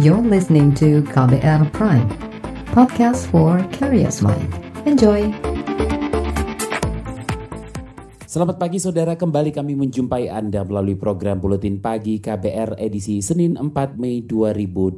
You're listening to KBR Prime, podcast for curious mind. Enjoy! Selamat pagi saudara, kembali kami menjumpai Anda melalui program Buletin Pagi KBR edisi Senin 4 Mei 2020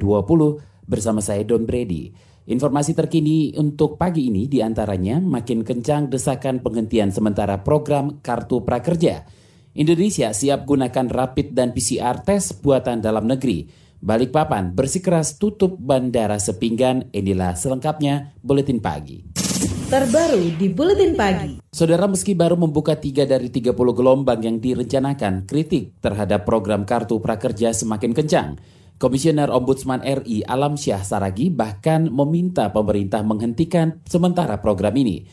bersama saya Don Brady. Informasi terkini untuk pagi ini di antaranya makin kencang desakan penghentian sementara program Kartu Prakerja. Indonesia siap gunakan rapid dan PCR tes buatan dalam negeri. Balikpapan bersikeras tutup bandara Sepinggan. Inilah selengkapnya Buletin Pagi. Terbaru di Buletin Pagi. Saudara meski baru membuka tiga dari 30 gelombang yang direncanakan, kritik terhadap program Kartu Prakerja semakin kencang. Komisioner Ombudsman RI Alam Syah Saragi bahkan meminta pemerintah menghentikan sementara program ini.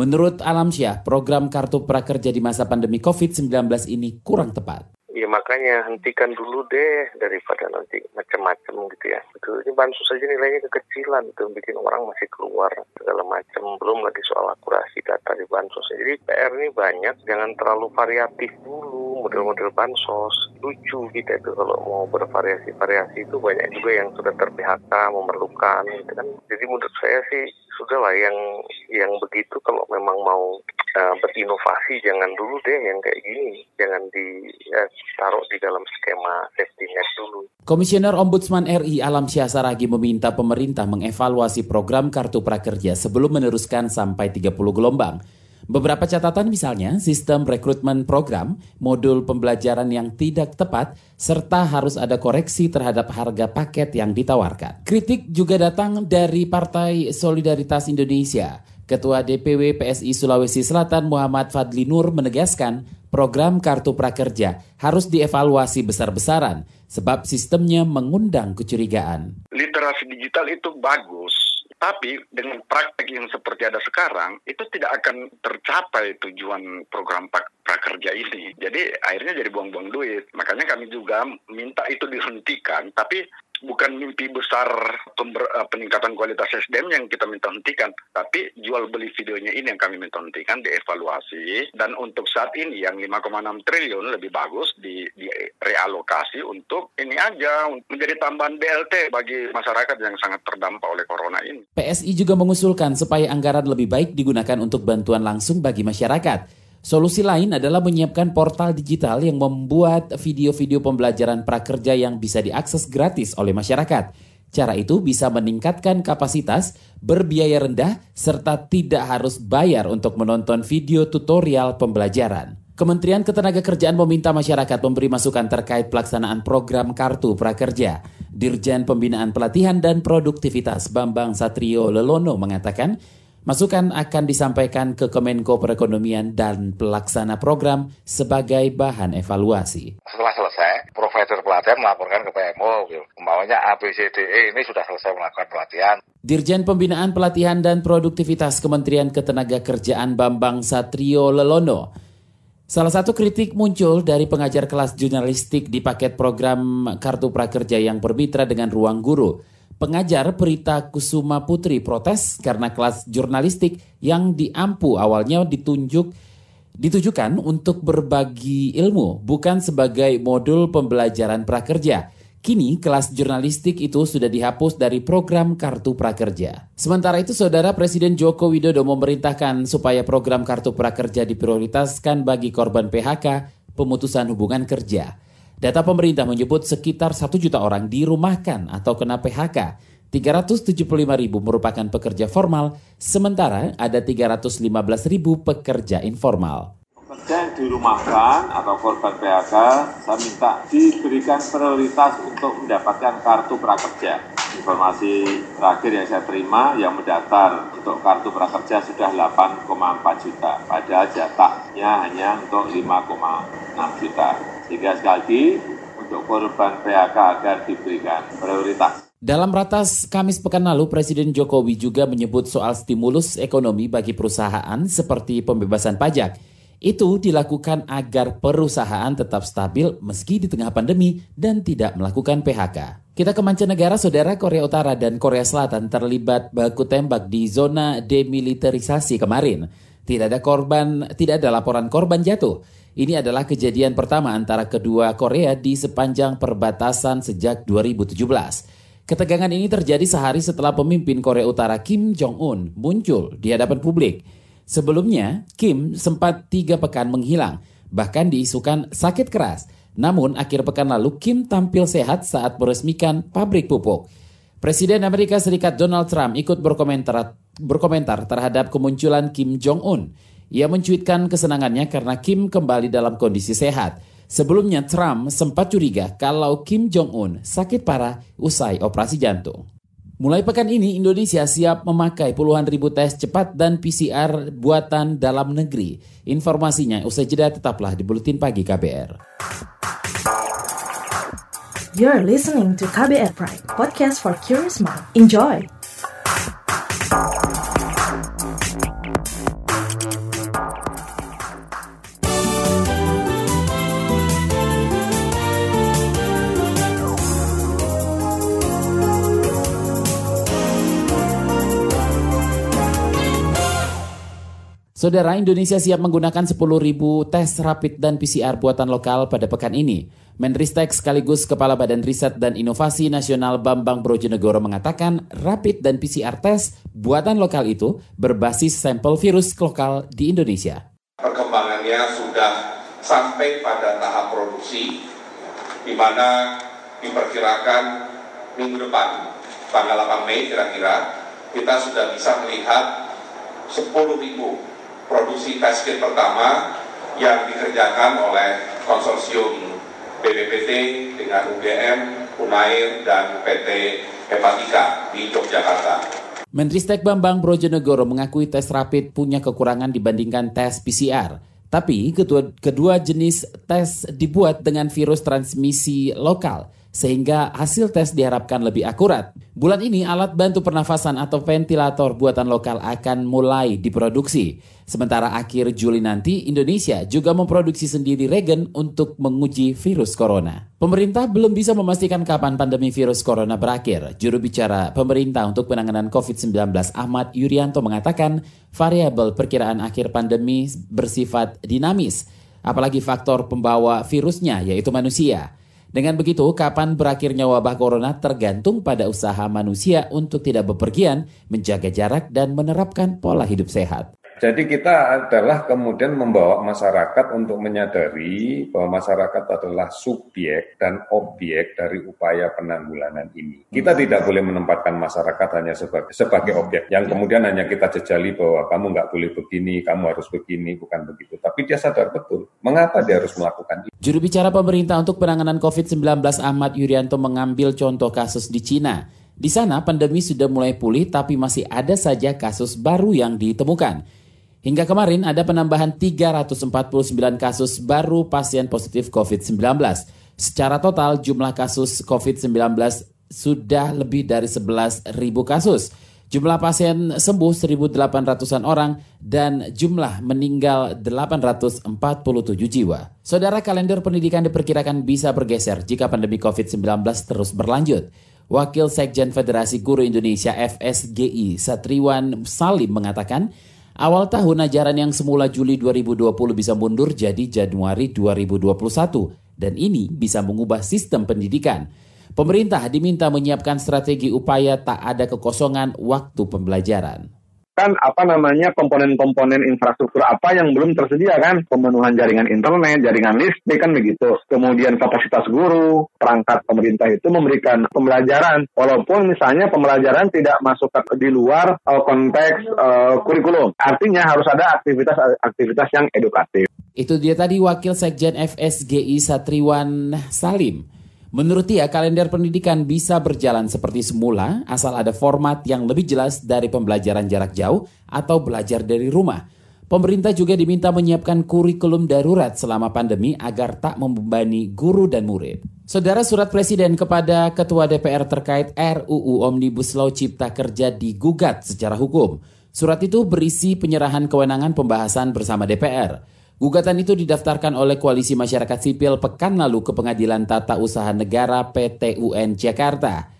Menurut Alam Syah, program Kartu Prakerja di masa pandemi COVID-19 ini kurang tepat. Ya makanya hentikan dulu deh daripada nanti macam-macam gitu ya. Itu ini bansos saja nilainya kekecilan itu bikin orang masih keluar segala macam. Belum lagi soal akurasi data di bansos. Jadi PR ini banyak, jangan terlalu variatif dulu model-model bansos. Lucu kita itu kalau mau bervariasi-variasi itu banyak juga yang sudah ter-PHK memerlukan gitu kan. Jadi menurut saya sih sudahlah yang yang begitu kalau memang mau uh, berinovasi jangan dulu deh yang kayak gini jangan di ya, taruh di dalam skema safety net dulu. Komisioner Ombudsman RI Alam Syah Saragi meminta pemerintah mengevaluasi program Kartu Prakerja sebelum meneruskan sampai 30 gelombang. Beberapa catatan misalnya sistem rekrutmen program, modul pembelajaran yang tidak tepat, serta harus ada koreksi terhadap harga paket yang ditawarkan. Kritik juga datang dari Partai Solidaritas Indonesia. Ketua DPW PSI Sulawesi Selatan Muhammad Fadli Nur menegaskan program Kartu Prakerja harus dievaluasi besar-besaran sebab sistemnya mengundang kecurigaan. Literasi digital itu bagus, tapi dengan praktek yang seperti ada sekarang, itu tidak akan tercapai tujuan program prakerja ini. Jadi akhirnya jadi buang-buang duit. Makanya kami juga minta itu dihentikan, tapi bukan mimpi besar pember, uh, peningkatan kualitas SDM yang kita minta hentikan, tapi jual beli videonya ini yang kami minta hentikan, dievaluasi, dan untuk saat ini yang 5,6 triliun lebih bagus di, di realokasi untuk ini aja, menjadi tambahan BLT bagi masyarakat yang sangat terdampak oleh corona ini. PSI juga mengusulkan supaya anggaran lebih baik digunakan untuk bantuan langsung bagi masyarakat. Solusi lain adalah menyiapkan portal digital yang membuat video-video pembelajaran prakerja yang bisa diakses gratis oleh masyarakat. Cara itu bisa meningkatkan kapasitas, berbiaya rendah, serta tidak harus bayar untuk menonton video tutorial pembelajaran. Kementerian Ketenagakerjaan meminta masyarakat memberi masukan terkait pelaksanaan program Kartu Prakerja. Dirjen Pembinaan Pelatihan dan Produktivitas Bambang Satrio Lelono mengatakan, Masukan akan disampaikan ke Kemenko Perekonomian dan pelaksana program sebagai bahan evaluasi. Setelah selesai, provider pelatihan melaporkan ke PMO, umpamanya ABCDE ini sudah selesai melakukan pelatihan. Dirjen Pembinaan Pelatihan dan Produktivitas Kementerian Ketenagakerjaan Bambang Satrio Lelono Salah satu kritik muncul dari pengajar kelas jurnalistik di paket program Kartu Prakerja yang bermitra dengan Ruang Guru. Pengajar Prita Kusuma Putri protes karena kelas jurnalistik yang diampu awalnya ditunjuk ditujukan untuk berbagi ilmu, bukan sebagai modul pembelajaran prakerja. Kini kelas jurnalistik itu sudah dihapus dari program Kartu Prakerja. Sementara itu Saudara Presiden Joko Widodo memerintahkan supaya program Kartu Prakerja diprioritaskan bagi korban PHK, pemutusan hubungan kerja. Data pemerintah menyebut sekitar 1 juta orang dirumahkan atau kena PHK. 375 ribu merupakan pekerja formal, sementara ada 315 ribu pekerja informal. Pekerja yang dirumahkan atau korban PHK, saya minta diberikan prioritas untuk mendapatkan kartu prakerja. Informasi terakhir yang saya terima, yang mendaftar untuk kartu prakerja sudah 8,4 juta, padahal jatahnya hanya untuk 5,6 juta. Sehingga sekali lagi untuk korban PHK agar diberikan prioritas. Dalam ratas Kamis pekan lalu, Presiden Jokowi juga menyebut soal stimulus ekonomi bagi perusahaan seperti pembebasan pajak. Itu dilakukan agar perusahaan tetap stabil meski di tengah pandemi dan tidak melakukan PHK. Kita ke mancanegara, saudara Korea Utara dan Korea Selatan terlibat baku tembak di zona demilitarisasi kemarin. Tidak ada korban, tidak ada laporan korban jatuh. Ini adalah kejadian pertama antara kedua Korea di sepanjang perbatasan sejak 2017. Ketegangan ini terjadi sehari setelah pemimpin Korea Utara Kim Jong-un muncul di hadapan publik. Sebelumnya, Kim sempat tiga pekan menghilang, bahkan diisukan sakit keras. Namun, akhir pekan lalu Kim tampil sehat saat meresmikan pabrik pupuk. Presiden Amerika Serikat Donald Trump ikut berkomentar, berkomentar terhadap kemunculan Kim Jong-un. Ia mencuitkan kesenangannya karena Kim kembali dalam kondisi sehat. Sebelumnya Trump sempat curiga kalau Kim Jong-un sakit parah usai operasi jantung. Mulai pekan ini Indonesia siap memakai puluhan ribu tes cepat dan PCR buatan dalam negeri. Informasinya usai jeda tetaplah di Buletin Pagi KBR. You're listening to KBR Pride, podcast for curious mind. Enjoy! Saudara Indonesia siap menggunakan 10.000 tes rapid dan PCR buatan lokal pada pekan ini. Menristek sekaligus Kepala Badan Riset dan Inovasi Nasional Bambang Brojonegoro mengatakan rapid dan PCR tes buatan lokal itu berbasis sampel virus lokal di Indonesia. Perkembangannya sudah sampai pada tahap produksi, di mana diperkirakan minggu depan, tanggal 8 Mei kira-kira, kita sudah bisa melihat 10.000 produksi tes kit pertama yang dikerjakan oleh konsorsium BPPT dengan UGM, Unair, dan PT Hepatika di Yogyakarta. Menristek Bambang Brojonegoro mengakui tes rapid punya kekurangan dibandingkan tes PCR. Tapi kedua, kedua jenis tes dibuat dengan virus transmisi lokal sehingga hasil tes diharapkan lebih akurat. Bulan ini alat bantu pernafasan atau ventilator buatan lokal akan mulai diproduksi. Sementara akhir Juli nanti Indonesia juga memproduksi sendiri regen untuk menguji virus corona. Pemerintah belum bisa memastikan kapan pandemi virus corona berakhir. Juru bicara pemerintah untuk penanganan COVID-19 Ahmad Yuryanto mengatakan variabel perkiraan akhir pandemi bersifat dinamis, apalagi faktor pembawa virusnya yaitu manusia. Dengan begitu, kapan berakhirnya wabah corona tergantung pada usaha manusia untuk tidak bepergian, menjaga jarak, dan menerapkan pola hidup sehat. Jadi kita adalah kemudian membawa masyarakat untuk menyadari bahwa masyarakat adalah subjek dan objek dari upaya penanggulangan ini. Kita hmm. tidak boleh menempatkan masyarakat hanya sebagai sebagai objek yang kemudian hanya kita jejali bahwa kamu nggak boleh begini, kamu harus begini, bukan begitu. Tapi dia sadar betul mengapa dia harus melakukan itu. Juru bicara pemerintah untuk penanganan COVID-19 Ahmad Yuryanto mengambil contoh kasus di Cina. Di sana pandemi sudah mulai pulih tapi masih ada saja kasus baru yang ditemukan. Hingga kemarin ada penambahan 349 kasus baru pasien positif COVID-19. Secara total jumlah kasus COVID-19 sudah lebih dari 11.000 kasus. Jumlah pasien sembuh 1.800-an orang dan jumlah meninggal 847 jiwa. Saudara kalender pendidikan diperkirakan bisa bergeser jika pandemi COVID-19 terus berlanjut. Wakil Sekjen Federasi Guru Indonesia FSGI Satriwan Salim mengatakan, Awal tahun ajaran yang semula Juli 2020 bisa mundur jadi Januari 2021 dan ini bisa mengubah sistem pendidikan. Pemerintah diminta menyiapkan strategi upaya tak ada kekosongan waktu pembelajaran kan apa namanya komponen-komponen infrastruktur apa yang belum tersedia kan pemenuhan jaringan internet, jaringan listrik kan begitu. Kemudian kapasitas guru, perangkat pemerintah itu memberikan pembelajaran walaupun misalnya pembelajaran tidak masuk di luar uh, konteks uh, kurikulum. Artinya harus ada aktivitas-aktivitas yang edukatif. Itu dia tadi Wakil Sekjen FSGI Satriwan Salim. Menurut dia, kalender pendidikan bisa berjalan seperti semula asal ada format yang lebih jelas dari pembelajaran jarak jauh atau belajar dari rumah. Pemerintah juga diminta menyiapkan kurikulum darurat selama pandemi agar tak membebani guru dan murid. Saudara surat Presiden kepada Ketua DPR terkait RUU Omnibus Law Cipta Kerja digugat secara hukum. Surat itu berisi penyerahan kewenangan pembahasan bersama DPR. Gugatan itu didaftarkan oleh Koalisi Masyarakat Sipil pekan lalu ke Pengadilan Tata Usaha Negara PT UN Jakarta.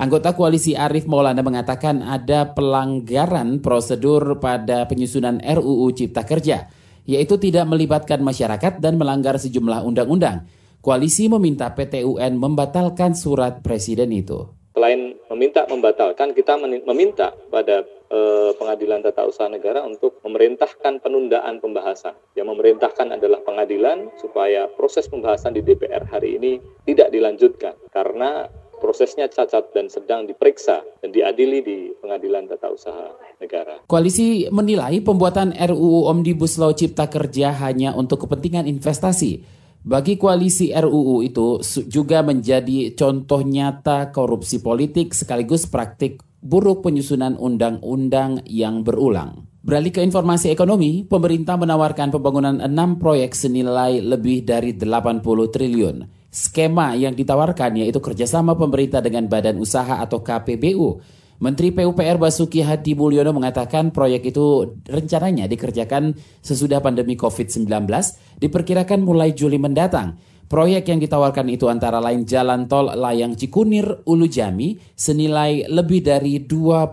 Anggota koalisi Arif Maulana mengatakan ada pelanggaran prosedur pada penyusunan RUU Cipta Kerja, yaitu tidak melibatkan masyarakat dan melanggar sejumlah undang-undang. Koalisi meminta PT UN membatalkan surat presiden itu. Selain meminta membatalkan, kita meminta pada eh, Pengadilan Tata Usaha Negara untuk memerintahkan penundaan pembahasan. Yang memerintahkan adalah pengadilan supaya proses pembahasan di DPR hari ini tidak dilanjutkan karena prosesnya cacat dan sedang diperiksa dan diadili di Pengadilan Tata Usaha Negara. Koalisi menilai pembuatan RUU Omnibus Law Cipta Kerja hanya untuk kepentingan investasi. Bagi koalisi RUU itu juga menjadi contoh nyata korupsi politik sekaligus praktik buruk penyusunan undang-undang yang berulang. Beralih ke informasi ekonomi, pemerintah menawarkan pembangunan enam proyek senilai lebih dari 80 triliun. Skema yang ditawarkan yaitu kerjasama pemerintah dengan badan usaha atau KPBU. Menteri PUPR Basuki Hadi Mulyono mengatakan proyek itu rencananya dikerjakan sesudah pandemi COVID-19, diperkirakan mulai Juli mendatang. Proyek yang ditawarkan itu antara lain jalan tol layang Cikunir Ulu Jami senilai lebih dari 21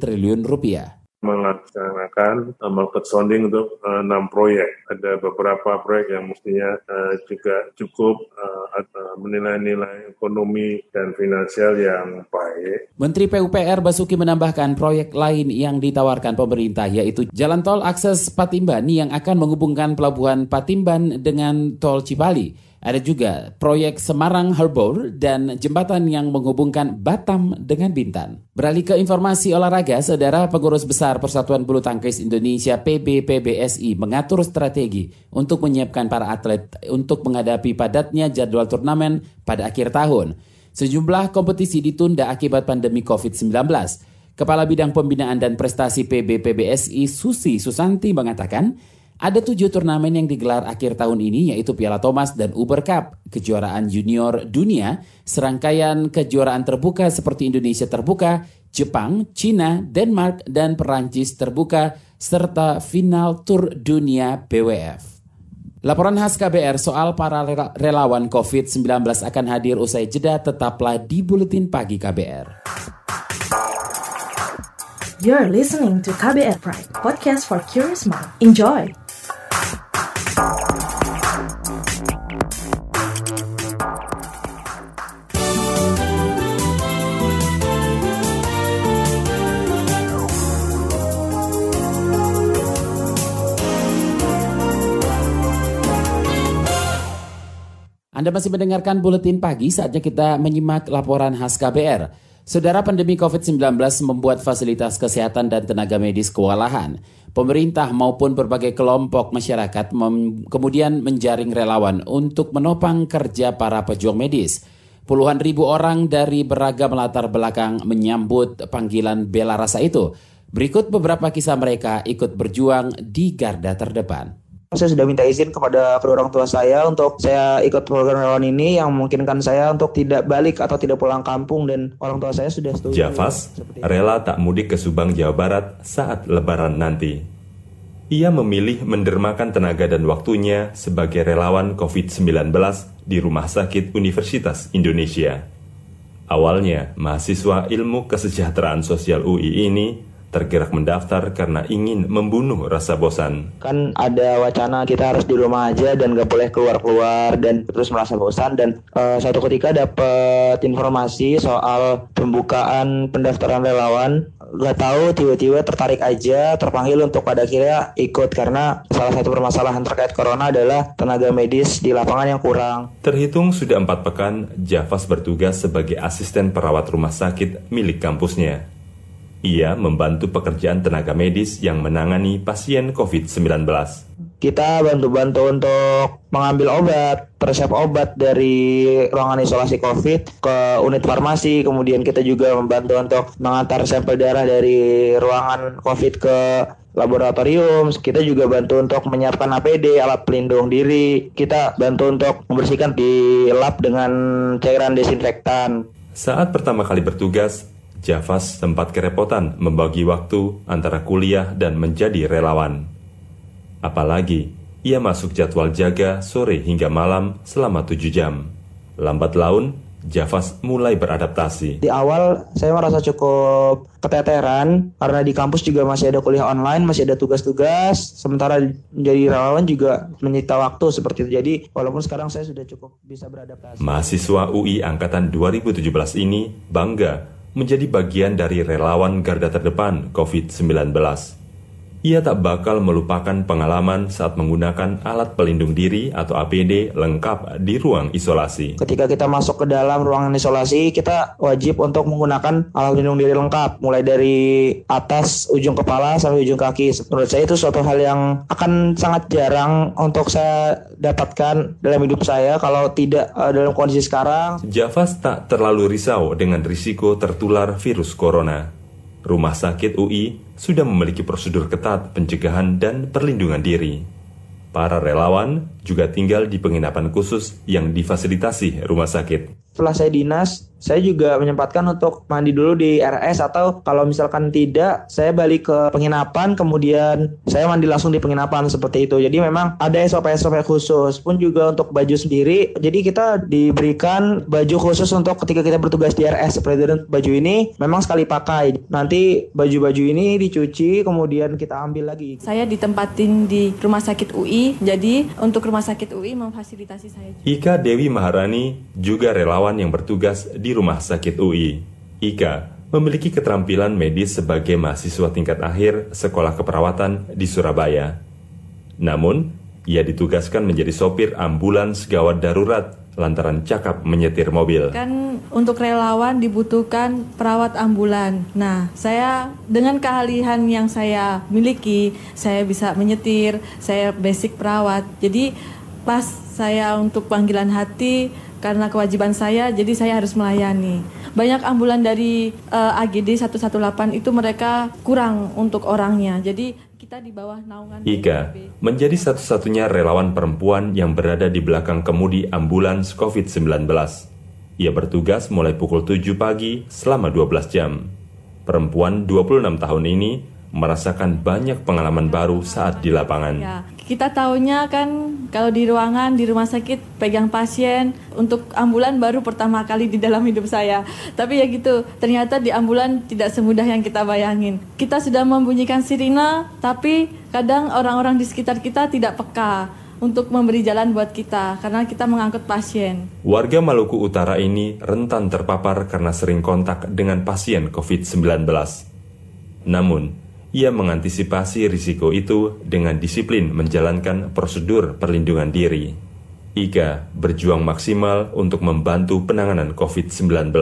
triliun rupiah melaksanakan uh, market sounding untuk uh, enam proyek. Ada beberapa proyek yang mestinya uh, juga cukup uh, uh, menilai-nilai ekonomi dan finansial yang baik. Menteri PUPR Basuki menambahkan proyek lain yang ditawarkan pemerintah yaitu jalan tol akses Patimban yang akan menghubungkan pelabuhan Patimban dengan tol Cipali. Ada juga proyek Semarang Harbor dan jembatan yang menghubungkan Batam dengan Bintan. Beralih ke informasi olahraga, saudara pengurus besar Persatuan Bulu Tangkis Indonesia PBPBSI mengatur strategi untuk menyiapkan para atlet untuk menghadapi padatnya jadwal turnamen pada akhir tahun. Sejumlah kompetisi ditunda akibat pandemi COVID-19. Kepala Bidang Pembinaan dan Prestasi PBPBSI Susi Susanti mengatakan, ada tujuh turnamen yang digelar akhir tahun ini yaitu Piala Thomas dan Uber Cup, kejuaraan junior dunia, serangkaian kejuaraan terbuka seperti Indonesia Terbuka, Jepang, Cina, Denmark, dan Perancis Terbuka, serta final Tour Dunia BWF. Laporan khas KBR soal para relawan COVID-19 akan hadir usai jeda tetaplah di Buletin Pagi KBR. You're listening to KBR Pride, podcast for curious mind. Enjoy! Anda masih mendengarkan buletin pagi saatnya kita menyimak laporan khas KBR. Saudara pandemi COVID-19 membuat fasilitas kesehatan dan tenaga medis kewalahan. Pemerintah maupun berbagai kelompok masyarakat kemudian menjaring relawan untuk menopang kerja para pejuang medis. Puluhan ribu orang dari beragam latar belakang menyambut panggilan bela rasa itu. Berikut beberapa kisah mereka ikut berjuang di garda terdepan saya sudah minta izin kepada kedua orang tua saya untuk saya ikut program relawan ini yang memungkinkan saya untuk tidak balik atau tidak pulang kampung dan orang tua saya sudah setuju. Jafas rela tak mudik ke Subang, Jawa Barat saat lebaran nanti. Ia memilih mendermakan tenaga dan waktunya sebagai relawan COVID-19 di Rumah Sakit Universitas Indonesia. Awalnya, mahasiswa ilmu kesejahteraan sosial UI ini tergerak mendaftar karena ingin membunuh rasa bosan. Kan ada wacana kita harus di rumah aja dan gak boleh keluar-keluar dan terus merasa bosan dan uh, suatu ketika dapat informasi soal pembukaan pendaftaran relawan gak tahu tiba-tiba tertarik aja terpanggil untuk pada akhirnya ikut karena salah satu permasalahan terkait corona adalah tenaga medis di lapangan yang kurang. Terhitung sudah empat pekan, Javas bertugas sebagai asisten perawat rumah sakit milik kampusnya. Ia membantu pekerjaan tenaga medis yang menangani pasien COVID-19. Kita bantu-bantu untuk mengambil obat, resep obat dari ruangan isolasi COVID ke unit farmasi. Kemudian kita juga membantu untuk mengantar sampel darah dari ruangan COVID ke laboratorium. Kita juga bantu untuk menyiapkan APD, alat pelindung diri. Kita bantu untuk membersihkan di lab dengan cairan desinfektan. Saat pertama kali bertugas, Javas sempat kerepotan membagi waktu antara kuliah dan menjadi relawan. Apalagi, ia masuk jadwal jaga sore hingga malam selama tujuh jam. Lambat laun, Javas mulai beradaptasi. Di awal saya merasa cukup keteteran karena di kampus juga masih ada kuliah online, masih ada tugas-tugas. Sementara menjadi relawan juga menyita waktu seperti itu. Jadi walaupun sekarang saya sudah cukup bisa beradaptasi. Mahasiswa UI angkatan 2017 ini bangga menjadi bagian dari relawan garda terdepan COVID-19. Ia tak bakal melupakan pengalaman saat menggunakan alat pelindung diri atau APD lengkap di ruang isolasi. Ketika kita masuk ke dalam ruangan isolasi, kita wajib untuk menggunakan alat pelindung diri lengkap, mulai dari atas ujung kepala sampai ujung kaki. Menurut saya itu suatu hal yang akan sangat jarang untuk saya dapatkan dalam hidup saya kalau tidak uh, dalam kondisi sekarang. Javas tak terlalu risau dengan risiko tertular virus corona. Rumah Sakit UI sudah memiliki prosedur ketat pencegahan dan perlindungan diri. Para relawan juga tinggal di penginapan khusus yang difasilitasi rumah sakit. Setelah saya dinas, saya juga menyempatkan untuk mandi dulu di RS atau kalau misalkan tidak saya balik ke penginapan kemudian saya mandi langsung di penginapan seperti itu. Jadi memang ada SOP-SOP khusus pun juga untuk baju sendiri. Jadi kita diberikan baju khusus untuk ketika kita bertugas di RS seperti itu. Baju ini memang sekali pakai. Nanti baju-baju ini dicuci kemudian kita ambil lagi. Saya ditempatin di rumah sakit UI jadi untuk rumah sakit UI memfasilitasi saya Ika Dewi Maharani juga relawan yang bertugas di Rumah Sakit UI. Ika memiliki keterampilan medis sebagai mahasiswa tingkat akhir Sekolah Keperawatan di Surabaya. Namun, ia ditugaskan menjadi sopir ambulans gawat darurat lantaran cakap menyetir mobil. Kan untuk relawan dibutuhkan perawat ambulan. Nah, saya dengan keahlian yang saya miliki, saya bisa menyetir, saya basic perawat. Jadi pas saya untuk panggilan hati karena kewajiban saya, jadi saya harus melayani banyak ambulan dari uh, AGD 118 itu mereka kurang untuk orangnya. Jadi kita di bawah naungan Ika menjadi satu-satunya relawan perempuan yang berada di belakang kemudi ambulans COVID-19. Ia bertugas mulai pukul 7 pagi selama 12 jam. Perempuan 26 tahun ini merasakan banyak pengalaman baru saat di lapangan. Ya, kita tahunya kan kalau di ruangan di rumah sakit pegang pasien untuk ambulan baru pertama kali di dalam hidup saya. Tapi ya gitu, ternyata di ambulan tidak semudah yang kita bayangin. Kita sudah membunyikan sirine, tapi kadang orang-orang di sekitar kita tidak peka untuk memberi jalan buat kita karena kita mengangkut pasien. Warga Maluku Utara ini rentan terpapar karena sering kontak dengan pasien COVID-19. Namun, ia mengantisipasi risiko itu dengan disiplin menjalankan prosedur perlindungan diri. Ika berjuang maksimal untuk membantu penanganan COVID-19.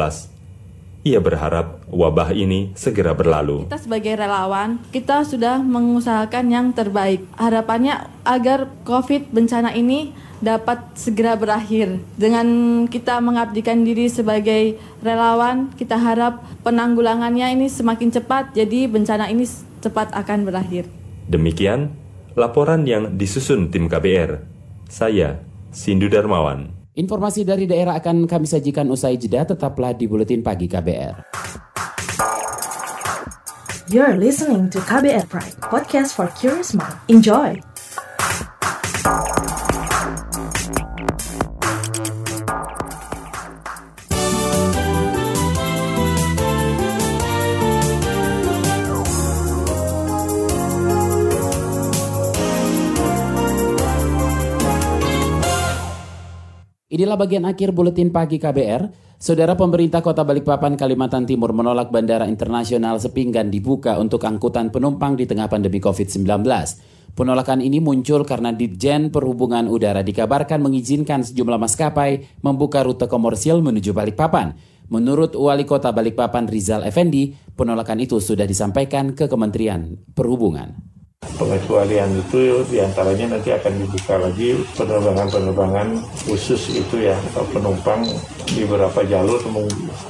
Ia berharap wabah ini segera berlalu. Kita sebagai relawan, kita sudah mengusahakan yang terbaik. Harapannya agar COVID bencana ini dapat segera berakhir. Dengan kita mengabdikan diri sebagai relawan, kita harap penanggulangannya ini semakin cepat, jadi bencana ini cepat akan berakhir. Demikian laporan yang disusun tim KBR. Saya, Sindu Darmawan. Informasi dari daerah akan kami sajikan usai jeda, tetaplah di Buletin Pagi KBR. You're listening to KBR Pride, podcast for curious mind. Enjoy! Inilah bagian akhir buletin pagi KBR. Saudara pemerintah Kota Balikpapan, Kalimantan Timur menolak Bandara Internasional Sepinggan dibuka untuk angkutan penumpang di tengah pandemi COVID-19. Penolakan ini muncul karena Ditjen Perhubungan Udara dikabarkan mengizinkan sejumlah maskapai membuka rute komersial menuju Balikpapan. Menurut Wali Kota Balikpapan Rizal Effendi, penolakan itu sudah disampaikan ke Kementerian Perhubungan pengecualian itu di antaranya nanti akan dibuka lagi penerbangan-penerbangan khusus itu ya penumpang di beberapa jalur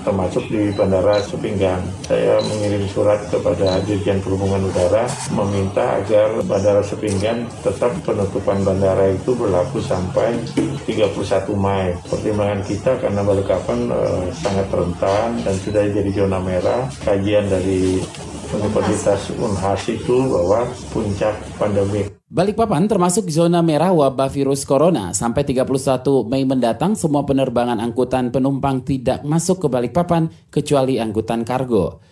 termasuk di Bandara Sepinggan. Saya mengirim surat kepada Dirjen Perhubungan Udara meminta agar Bandara Sepinggan tetap penutupan bandara itu berlaku sampai 31 Mei. Pertimbangan kita karena Balikpapan eh, sangat rentan dan sudah jadi zona merah. Kajian dari Universitas Unhas itu bahwa puncak pandemi. Balikpapan termasuk zona merah wabah virus corona. Sampai 31 Mei mendatang, semua penerbangan angkutan penumpang tidak masuk ke Balikpapan kecuali angkutan kargo.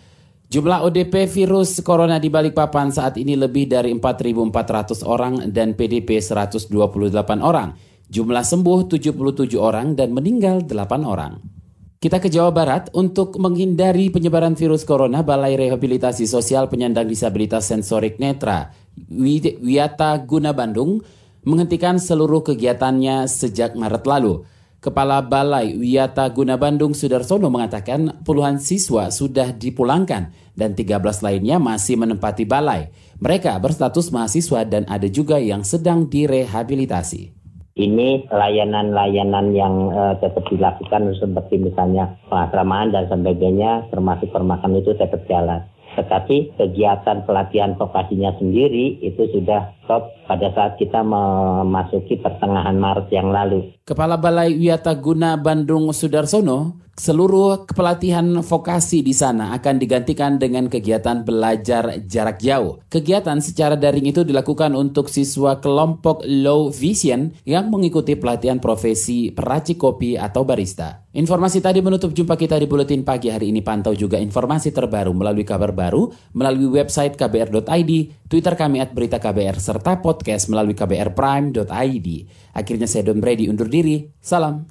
Jumlah ODP virus corona di Balikpapan saat ini lebih dari 4.400 orang dan PDP 128 orang. Jumlah sembuh 77 orang dan meninggal 8 orang. Kita ke Jawa Barat untuk menghindari penyebaran virus corona, Balai Rehabilitasi Sosial Penyandang Disabilitas Sensorik Netra Wiyata Guna Bandung menghentikan seluruh kegiatannya sejak Maret lalu. Kepala Balai Wiyata Guna Bandung Sudarsono mengatakan puluhan siswa sudah dipulangkan dan 13 lainnya masih menempati balai. Mereka berstatus mahasiswa dan ada juga yang sedang direhabilitasi ini layanan-layanan yang uh, tetap dilakukan seperti misalnya pengasramaan dan sebagainya termasuk permakan itu tetap jalan. Tetapi kegiatan pelatihan vokasinya sendiri itu sudah stop pada saat kita memasuki pertengahan Maret yang lalu. Kepala Balai Wiyata Guna Bandung Sudarsono seluruh pelatihan vokasi di sana akan digantikan dengan kegiatan belajar jarak jauh. Kegiatan secara daring itu dilakukan untuk siswa kelompok low vision yang mengikuti pelatihan profesi peracik kopi atau barista. Informasi tadi menutup jumpa kita di Buletin Pagi hari ini. Pantau juga informasi terbaru melalui kabar baru, melalui website kbr.id, Twitter kami at berita KBR, serta podcast melalui kbrprime.id. Akhirnya saya Don Brady undur diri. Salam.